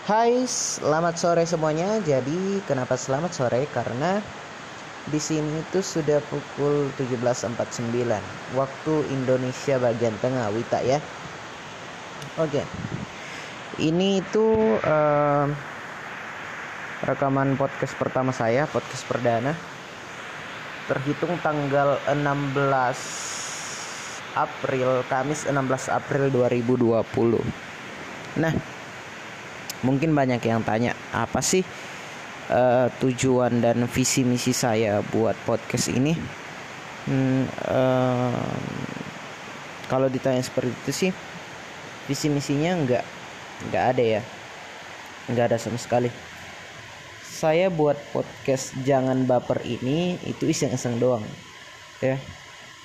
Hai, selamat sore semuanya. Jadi, kenapa selamat sore? Karena di sini itu sudah pukul 17.49 waktu Indonesia bagian tengah, Wita ya. Oke. Ini itu uh, rekaman podcast pertama saya, podcast perdana. Terhitung tanggal 16 April, Kamis 16 April 2020. Nah, mungkin banyak yang tanya apa sih uh, tujuan dan visi misi saya buat podcast ini? Hmm, uh, kalau ditanya seperti itu sih visi misinya nggak nggak ada ya. Nggak ada sama sekali. Saya buat podcast jangan baper ini itu iseng-iseng doang ya.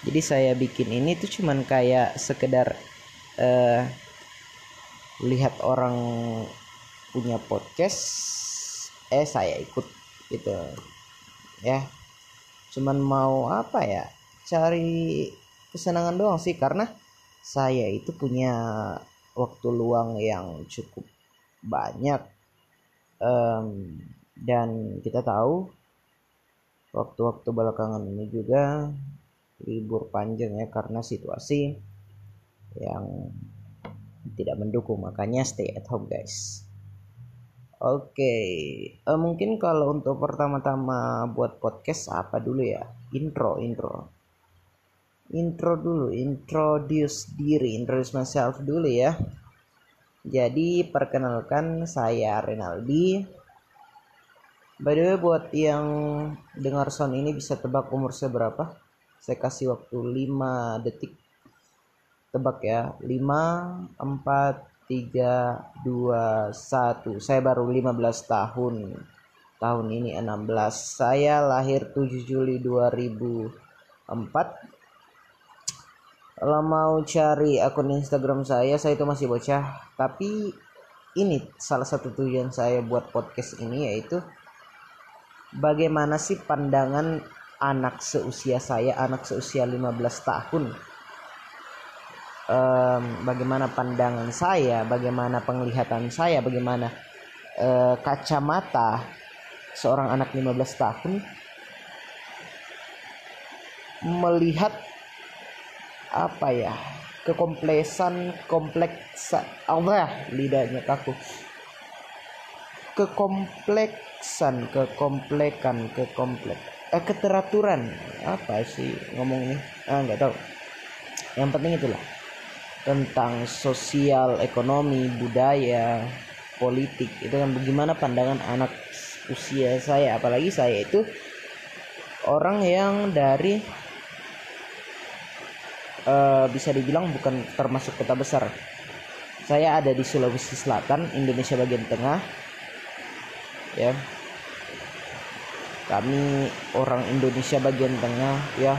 Jadi saya bikin ini tuh cuman kayak sekedar uh, lihat orang punya podcast eh saya ikut gitu. Ya cuman mau apa ya cari kesenangan doang sih karena saya itu punya waktu luang yang cukup banyak. Um, dan kita tahu waktu-waktu belakangan ini juga libur panjang ya karena situasi yang tidak mendukung. Makanya stay at home guys Oke, okay. uh, eh, mungkin kalau untuk pertama-tama buat podcast apa dulu ya? Intro, intro. Intro dulu, introduce diri, introduce myself dulu ya. Jadi perkenalkan saya Renaldi. By the way buat yang dengar sound ini bisa tebak umur saya berapa? Saya kasih waktu 5 detik. Tebak ya. 5 4 tiga dua satu. Saya baru 15 tahun. Tahun ini 16 saya lahir 7 Juli 2004 kalau mau cari akun Instagram saya saya itu masih bocah. Tapi ini salah satu tujuan saya buat podcast ini yaitu bagaimana sih pandangan anak seusia saya anak seusia 15 tahun um, bagaimana pandangan saya, bagaimana penglihatan saya, bagaimana uh, kacamata seorang anak 15 tahun melihat apa ya kekompleksan kompleks Allah lidahnya kaku. Kekompleksan kekomplekan kekomplek eh, keteraturan apa sih ngomongnya? Ah nggak tahu. Yang penting itulah tentang sosial, ekonomi, budaya, politik. Itu kan bagaimana pandangan anak usia saya. Apalagi saya itu orang yang dari uh, bisa dibilang bukan termasuk kota besar. Saya ada di Sulawesi Selatan Indonesia bagian tengah ya. Kami orang Indonesia bagian tengah ya.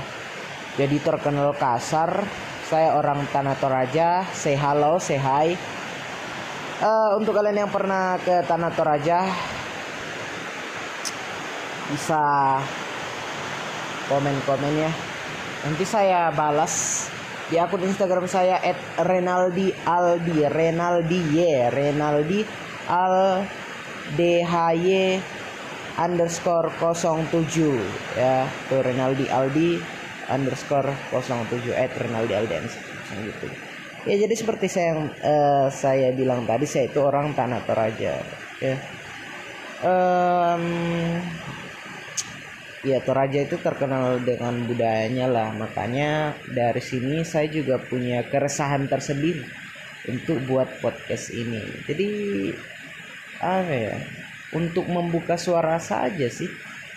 Jadi terkenal kasar saya orang Tanah Toraja. Say hello, say hi. Uh, untuk kalian yang pernah ke Tanah Toraja bisa komen-komen ya. Nanti saya balas di akun Instagram saya @renaldi_aldi renaldi y renaldi al dhy underscore 07 ya tuh renaldi aldi underscore 07 at Renaldi Aldens gitu. Ya jadi seperti saya yang uh, saya bilang tadi saya itu orang Tanah Toraja ya. Um, ya Toraja itu terkenal dengan budayanya lah. Makanya dari sini saya juga punya keresahan tersendiri untuk buat podcast ini. Jadi apa ya untuk membuka suara saja sih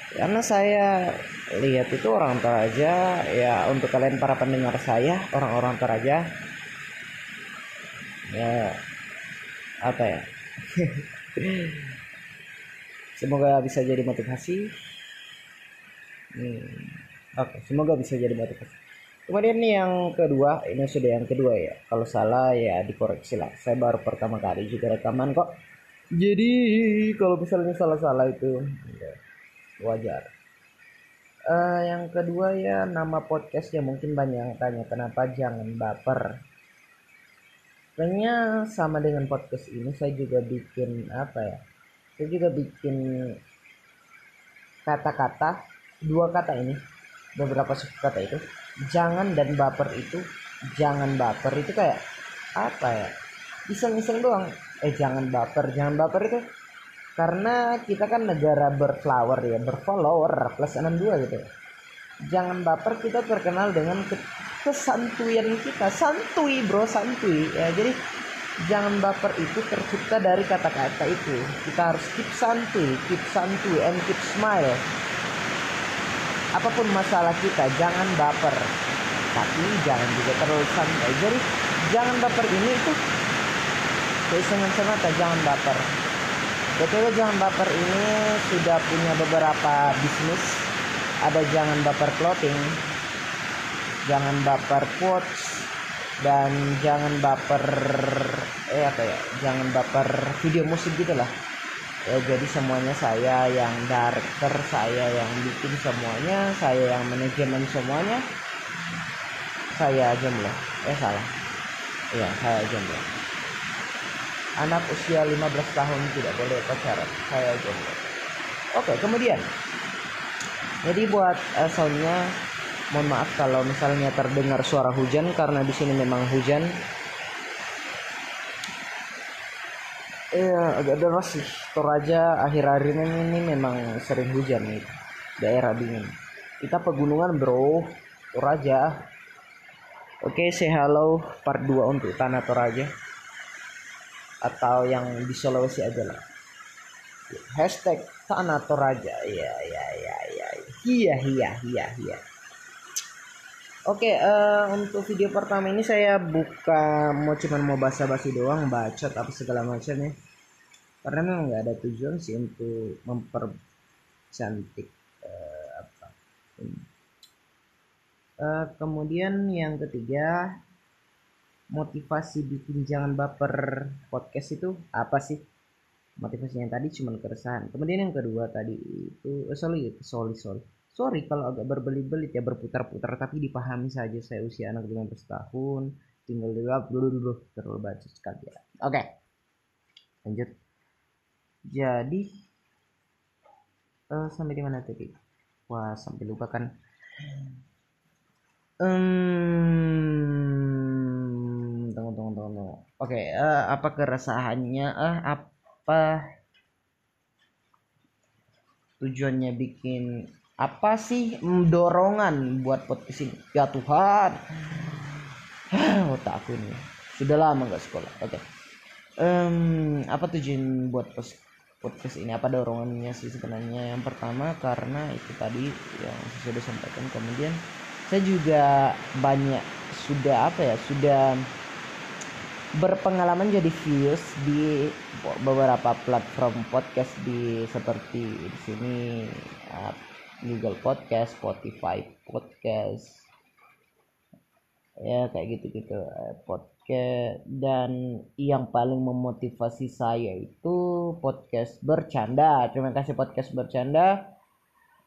karena saya lihat itu orang Toraja ya untuk kalian para pendengar saya orang-orang Toraja ya apa ya? Semoga bisa jadi motivasi. Hmm, oke okay, semoga bisa jadi motivasi. Kemudian nih yang kedua ini sudah yang kedua ya. Kalau salah ya dikoreksi lah. Saya baru pertama kali juga rekaman kok. Jadi kalau misalnya salah-salah itu ya wajar. Uh, yang kedua ya nama podcastnya mungkin banyak yang tanya kenapa jangan baper? Kayaknya sama dengan podcast ini saya juga bikin apa ya saya juga bikin kata-kata dua kata ini beberapa suku kata itu jangan dan baper itu jangan baper itu kayak apa ya iseng-iseng doang. Eh jangan baper jangan baper itu karena kita kan negara berflower ya berfollower plus 62 gitu jangan baper kita terkenal dengan kesantuyan kita. Santuy bro santuy ya jadi jangan baper itu tercipta dari kata-kata itu. Kita harus keep santuy keep santuy and keep smile. Apa pun masalah kita jangan baper. Tapi jangan juga terlalu santai. Jadi jangan baper ini itu keisengan semata jangan baper BTW jangan baper ini sudah punya beberapa bisnis. Ada jangan baper clothing jangan baper quotes dan jangan baper eh apa ya jangan baper video musik gitu lah. Ya jadi semuanya saya yang director saya yang bikin semuanya saya yang manajemen semuanya. Saya jomblo eh salah. Iya saya jomblo anak usia 15 tahun tidak boleh pacaran. Saya jomblo oke kemudian. Jadi buat uh, soundnya mohon maaf kalau misalnya terdengar suara hujan karena di sini memang hujan. Iya agak deras sih. Toraja akhir-akhir ini, ini memang sering hujan nih. Daerah dingin. Kita pegunungan bro. Toraja Oke say hello part 2 untuk Tanah Toraja atau yang di Sulawesi aja lah hashtag tanah toraja Iya, iya, iya, iya. iya iya iya iya oke uh, untuk video pertama ini saya buka mau cuman mau basa-basi doang bacot apa segala macam ya. karena memang nggak ada tujuan sih untuk mempercantik uh, apa uh, kemudian yang ketiga motivasi bikin jangan baper podcast itu apa sih? Motivasi yang tadi cuma keresahan. Kemudian yang kedua tadi itu, uh, sorry, sorry, sorry sorry kalau agak berbelit-belit ya berputar-putar tapi dipahami saja saya usia anak 15 tahun tinggal di dulu dulu terlalu baca sekali ya oke okay. lanjut jadi uh, sampai di mana tadi wah sampai lupa kan um, tunggu tunggu tunggu, tunggu. oke okay, uh, eh, apa keresahannya? Uh, apa tujuannya bikin apa sih dorongan buat podcast ini? Ya Tuhan. Otak aku ini sudah lama nggak sekolah. Oke. Okay. um, apa tujuan buat podcast ini? Apa dorongannya sih sebenarnya? Yang pertama karena itu tadi yang saya sudah sampaikan kemudian saya juga banyak sudah apa ya sudah berpengalaman jadi views di beberapa platform podcast di seperti di sini Google Podcast, Spotify Podcast, ya kayak gitu-gitu eh, podcast dan yang paling memotivasi saya itu podcast bercanda. Terima kasih podcast bercanda.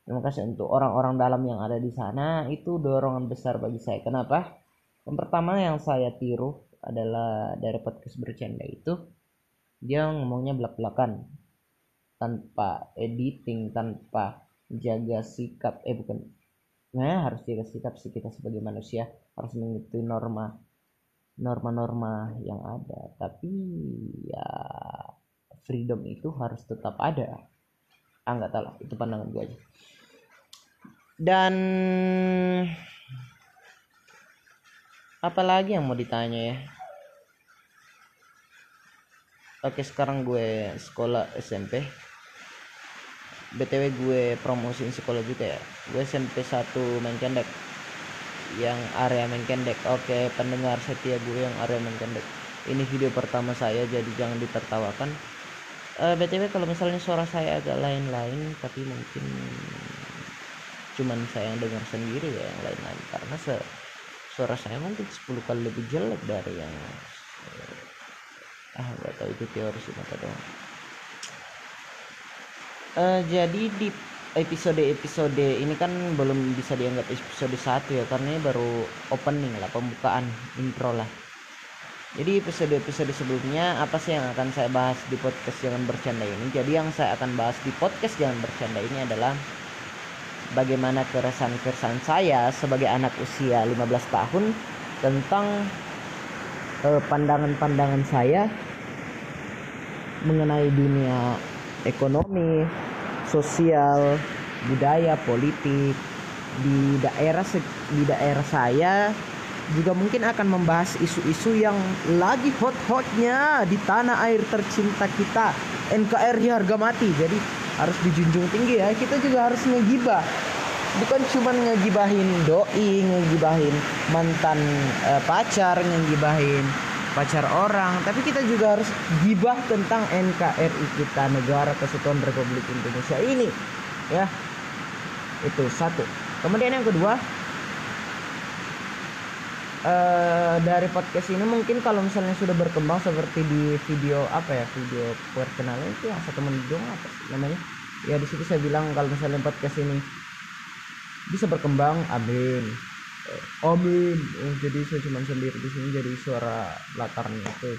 Terima kasih untuk orang-orang dalam yang ada di sana. Itu dorongan besar bagi saya. Kenapa? Yang pertama yang saya tiru adalah dari podcast bercanda itu dia ngomongnya belak-belakan tanpa editing, tanpa jaga sikap eh bukan nah harus jaga sikap sih kita sebagai manusia harus mengikuti norma norma-norma yang ada tapi ya freedom itu harus tetap ada. Ah nggak tahu lah itu pandangan gue aja. Dan apalagi yang mau ditanya ya? Oke sekarang gue sekolah SMP btw gue promosiin sekolah juga ya. Gue SMP 1 Menkendek yang area Menkendek oke pendengar setia gue yang area Menkendek ini video pertama saya jadi jangan ditertawakan. Uh, eh, btw kalau misalnya suara saya agak lain-lain tapi mungkin cuman saya yang dengar sendiri ya yang lain-lain. Karena se suara saya mungkin 10 kali lebih jelek dari yang uh, ah nggak tahu itu teori sih mata doang uh, jadi di episode-episode ini kan belum bisa dianggap episode satu ya karena ini baru opening lah pembukaan intro lah Jadi episode-episode sebelumnya apa sih yang akan saya bahas di podcast Jangan Bercanda ini? Jadi yang saya akan bahas di podcast Jangan Bercanda ini adalah bagaimana keresahan-keresahan saya sebagai anak usia 15 tahun tentang eh, pandangan-pandangan saya mengenai dunia ekonomi, sosial, budaya, politik di daerah di daerah saya juga mungkin akan membahas isu-isu yang lagi hot-hotnya di tanah air tercinta kita NKRI harga mati. Jadi harus dijunjung tinggi ya. Kita juga harus ngegibah. Bukan cuma ngegibahin doi ngegibahin mantan uh, pacar ngegibahin pacar orang. Tapi kita juga harus gibah tentang NKRI kita negara kesatuan Republik Indonesia ini. Ya. Itu satu. Kemudian yang kedua uh, dari podcast ini mungkin kalau misalnya sudah berkembang seperti di video apa ya video perkenalan itu yang satu menit dong apa namanya? Ya di situ saya bilang kalau misalnya podcast ini bisa berkembang amin. Uh, amin. Uh, jadi saya cuma sendiri di sini jadi suara latarnya itu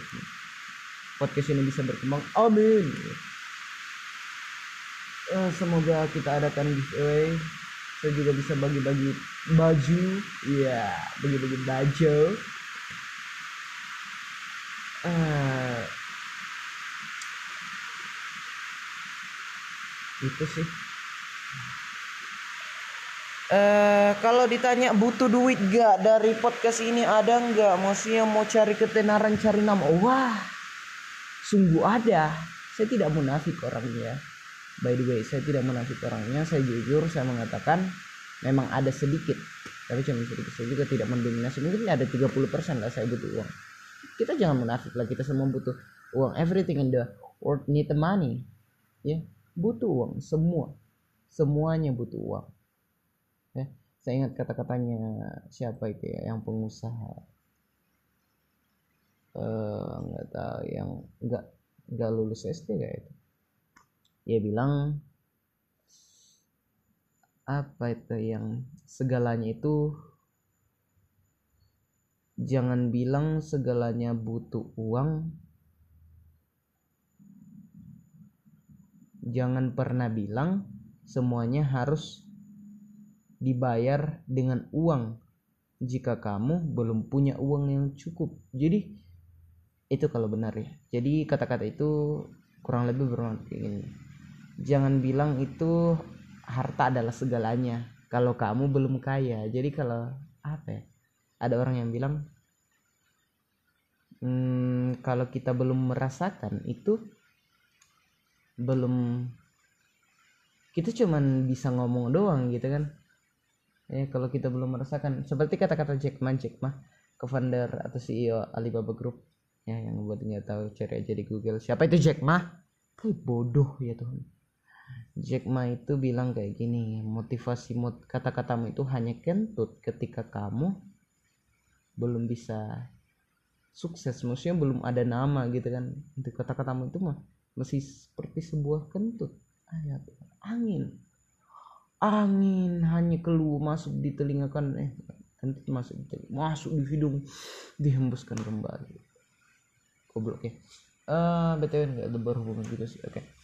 podcast ini bisa berkembang amin. Uh, semoga kita adakan giveaway saya juga bisa bagi-bagi baju. Ya bagi-bagi baju. Uh, itu sih. Uh, kalau ditanya butuh duit gak dari podcast ini ada nggak? Maksudnya mau cari ketenaran cari nama. Wah sungguh ada. Saya tidak munafik orangnya by the way saya tidak munafik orangnya saya jujur saya mengatakan memang ada sedikit. Tapi cuma sedikit saya juga tidak mendominasi. Mungkin ada 30% lah saya butuh uang. Kita jangan munafik lah kita semua butuh uang. Everything in the world need the money. Ya butuh uang semua. Semuanya butuh uang. Ya saya ingat kata-katanya siapa itu ya yang pengusaha. Eh, nggak uh, tahu yang nggak nggak lulus SD kayak itu dia bilang apa itu yang segalanya itu? Jangan bilang segalanya butuh uang. Jangan pernah bilang semuanya harus dibayar dengan uang. Jika kamu belum punya uang yang cukup. Jadi itu kalau benar ya. Jadi kata-kata itu kurang lebih bermakna ini jangan bilang itu harta adalah segalanya. Kalau kamu belum kaya. Jadi kalau apa ya? Ada orang yang bilang hmm, kalau kita belum merasakan itu belum kita cuman bisa ngomong doang gitu kan. Ya kalau kita belum merasakan. Seperti kata-kata Jack Ma Jack Ma co-founder atau CEO Alibaba Group ya yang buat nggak tahu cari aja di Google. Siapa itu Jack Ma? Bodoh ya Tuhan Jack Ma itu bilang kayak gini motivasi mot kata-katamu itu hanya kentut ketika kamu belum bisa sukses. Maksudnya belum ada nama gitu kan. Untuk kata-katamu itu mah masih seperti sebuah kentut. Ayat angin. Angin hanya keluar masuk di telinga kan eh kentut masuk di telinga, masuk di hidung dihembuskan kembali. Goblok ya. Eh uh, btw nggak ada berhubungan juga sih oke. okay.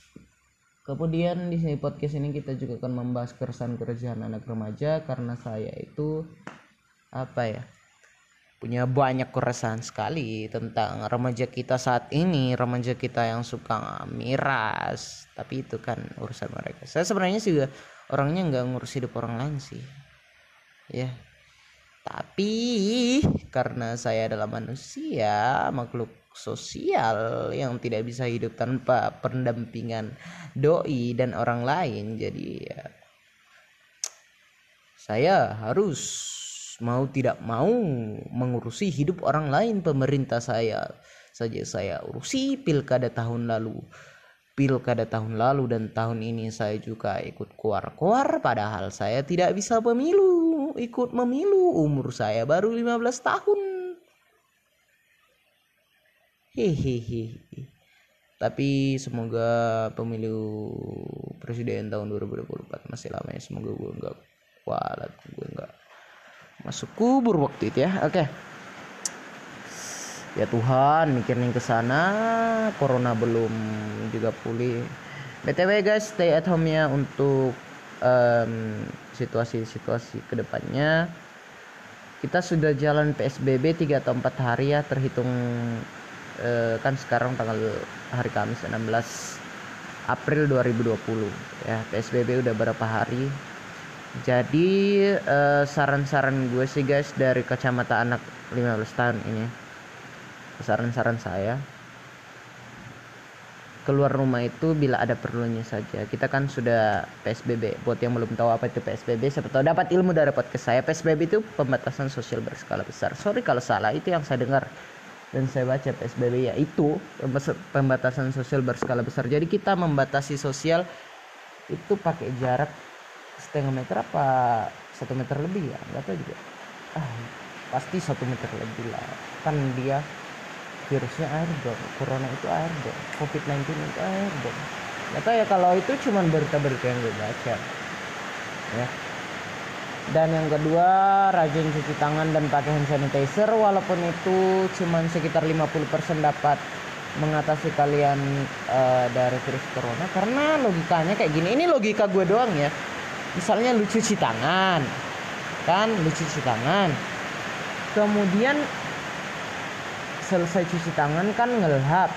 Kemudian di sini podcast ini kita juga akan membahas keresahan-keresahan anak remaja karena saya itu apa ya punya banyak keresahan sekali tentang remaja kita saat ini remaja kita yang suka miras. Tapi itu kan urusan mereka. Saya sebenarnya juga orangnya nggak ngurus hidup orang lain sih. Ya. Tapi karena saya adalah manusia makhluk sosial yang tidak bisa hidup tanpa pendampingan doi dan orang lain. Jadi ya saya harus mau tidak mau mengurusi hidup orang lain pemerintah saya saja saya urusi pilkada tahun lalu. Pilkada tahun lalu dan tahun ini saya juga ikut kuar-kuar padahal saya tidak bisa pemilu ikut memilu. Umur saya baru 15 tahun hehehe. Tapi semoga pemilu presiden tahun 2024 masih lama ya. Semoga gue nggak kualat gue nggak masuk kubur waktu itu ya. Oke. Okay. ya Tuhan mikirin ke sana. Corona belum juga pulih. Btw guys stay at home ya untuk um, situasi-situasi ke depannya kita sudah jalan PSBB 3 atau 4 hari ya terhitung uh, kan sekarang tanggal hari Kamis 16 April 2020 ya PSBB udah berapa hari jadi uh, saran-saran gue sih guys dari kacamata anak 15 tahun ini saran-saran saya keluar rumah itu bila ada perlunya saja. Kita kan sudah PSBB. Buat yang belum tahu apa itu PSBB, siapa tahu dapat ilmu dari podcast saya. PSBB itu pembatasan sosial berskala besar. Sorry kalau salah, itu yang saya dengar dan saya baca PSBB ya itu pembatasan sosial berskala besar. Jadi kita membatasi sosial itu pakai jarak setengah meter apa satu meter lebih ya? Nggak tahu juga. Ah pasti satu meter lebih lah. Kan dia virusnya airborne corona itu airborne covid 19 itu airborne. Nggak tahu ya kalau itu cuma berita-berita yang gue baca ya dan yang kedua rajin cuci tangan dan pakai hand sanitizer. Walaupun itu cuma sekitar 50% dapat mengatasi kalian uh, dari virus corona. Karena logikanya kayak gini. Ini logika gue doang ya. Misalnya lu cuci tangan kan? Lu cuci tangan. Kemudian selesai cuci tangan kan ngelhap.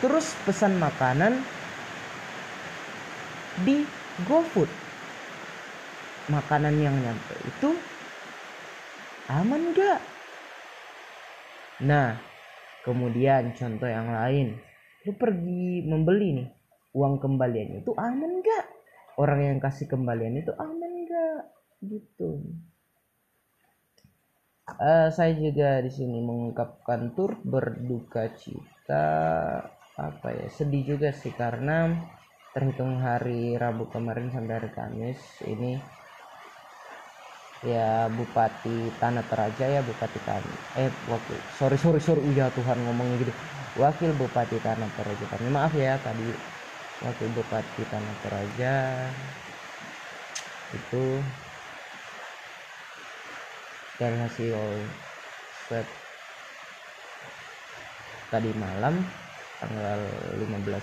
Terus pesan makanan di GoFood makanan yang nyampe itu aman gak nah kemudian contoh yang lain. Lu pergi membeli nih uang kembaliannya itu aman gak orang yang kasih kembalian itu aman gak gitu. Uh, saya juga di sini mengungkapkan tur berduka cita. Apa ya sedih juga sih karena terhitung hari Rabu kemarin sampai hari Kamis ini ya Bupati Tanah Teraja ya Bupati Tanah eh wakil sorry sorry sorry ya Tuhan ngomongnya gitu. Wakil Bupati Tanah Teraja kami maaf ya tadi Wakil Bupati Tanah Teraja itu dari hasil swab tadi malam tanggal 15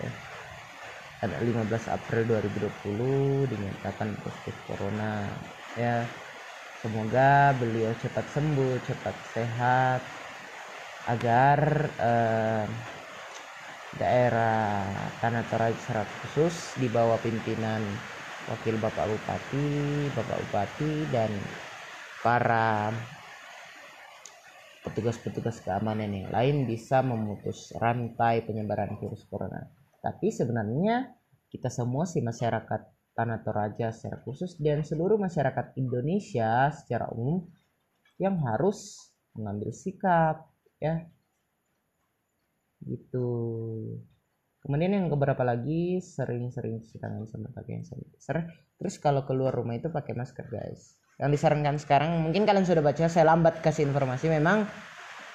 ya, 15 April 2020 dinyatakan positif corona ya semoga beliau cepat sembuh cepat sehat agar eh, daerah Tanah Toraja secara khusus di bawah pimpinan Wakil Bapak Bupati, Bapak Bupati dan para petugas-petugas keamanan yang lain bisa memutus rantai penyebaran virus corona. Tapi sebenarnya kita semua sih masyarakat Tanah Toraja secara khusus dan seluruh masyarakat Indonesia secara umum yang harus mengambil sikap ya. Gitu. Kemudian yang beberapa lagi? Sering-sering cuci tangan sama pakai hand sanitizer. Terus kalau keluar rumah itu pakai masker guys. Yang disarankan sekarang mungkin kalian sudah baca saya lambat kasih informasi. Memang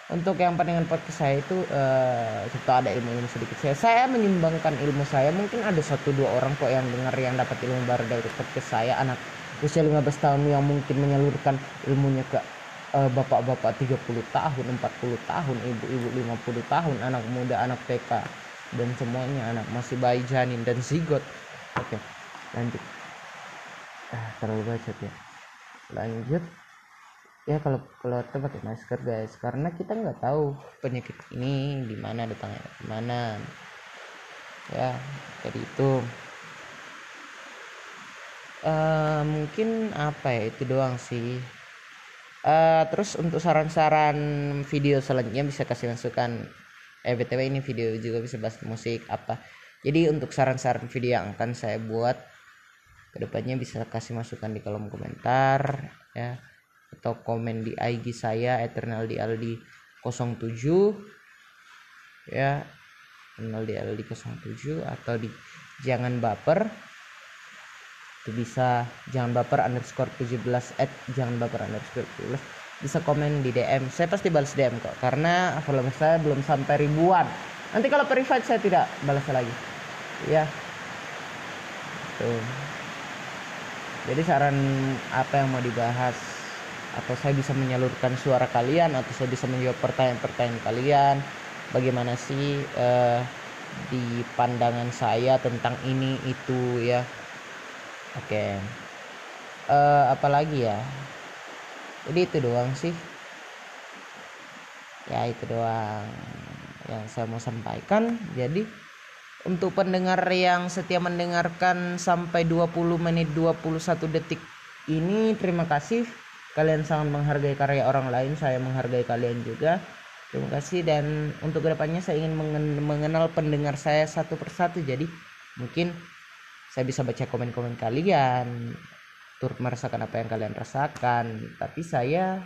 untuk yang pendengar podcast saya itu uh, ada ilmu-ilmu sedikit. Saya saya menyumbangkan ilmu saya mungkin ada satu dua orang kok yang dengar yang dapat ilmu baru dari podcast saya. Anak usia 15 tahun yang mungkin menyalurkan ilmunya ke uh, bapak-bapak 30 tahun 40 tahun ibu-ibu 50 tahun anak muda anak TK dan semuanya anak masih bayi janin dan zigot. Oke lanjut. Ah terlalu bacot ya. Lanjut ya kalau keluar tuh pakai masker guys. Karena kita nggak tahu penyakit ini di mana datangnya di mana. Ya jadi itu. Uh, mungkin apa ya itu doang sih. Uh, terus untuk saran-saran video selanjutnya bisa kasih masukan. Eh btw ini video juga bisa bahas musik apa. Jadi untuk saran-saran video yang akan saya buat ke depannya bisa kasih masukan di kolom komentar ya atau komen di IG saya eternal di Aldi 07 ya eternal di Aldi 07 atau di jangan baper. Itu bisa jangan baper underscore 17 at jangan baper underscore 17 bisa komen di DM saya pasti balas DM kok karena follower saya belum sampai ribuan. Nanti kalau private saya tidak balas lagi. Ya. Tuh. Jadi saran apa yang mau dibahas atau saya bisa menyalurkan suara kalian atau saya bisa menjawab pertanyaan-pertanyaan kalian. Bagaimana sih uh, di pandangan saya tentang ini itu ya? Oke. Okay. uh, eh, apalagi ya? Jadi itu doang sih. Ya itu doang yang saya mau sampaikan. Jadi untuk pendengar yang setia mendengarkan sampai 20 menit 21 detik ini terima kasih kalian sangat menghargai karya orang lain saya menghargai kalian juga. Terima kasih dan untuk ke depannya saya ingin mengenal pendengar saya satu persatu. Jadi mungkin saya bisa baca komen-komen kalian turut merasakan apa yang kalian rasakan. Tapi saya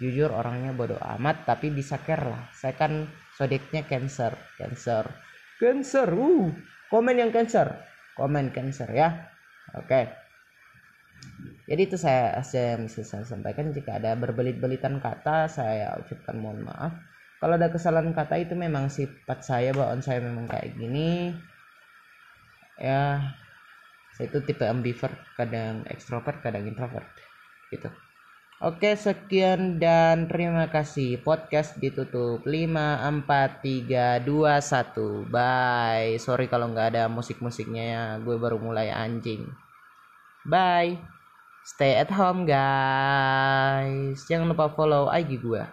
jujur orangnya bodoh amat tapi bisa care lah. Saya kan sodeknya cancer cancer cancer. Uh komen yang cancer. Komen cancer ya. Oke. okay jadi itu saya saya saya sampaikan jika ada berbelit-belitan kata saya ucapkan mohon maaf. Kalau ada kesalahan kata itu memang sifat saya bawaan saya memang kayak gini. Ya saya itu tipe ambivert kadang ekstrovert kadang introvert gitu. Oke sekian dan terima kasih. Podcast ditutup. 5 4 3 2 1 bye. Sorry kalau nggak ada musik-musiknya ya. Gue baru mulai anjing. Bye Stay at home guys. Jangan lupa follow IG gue.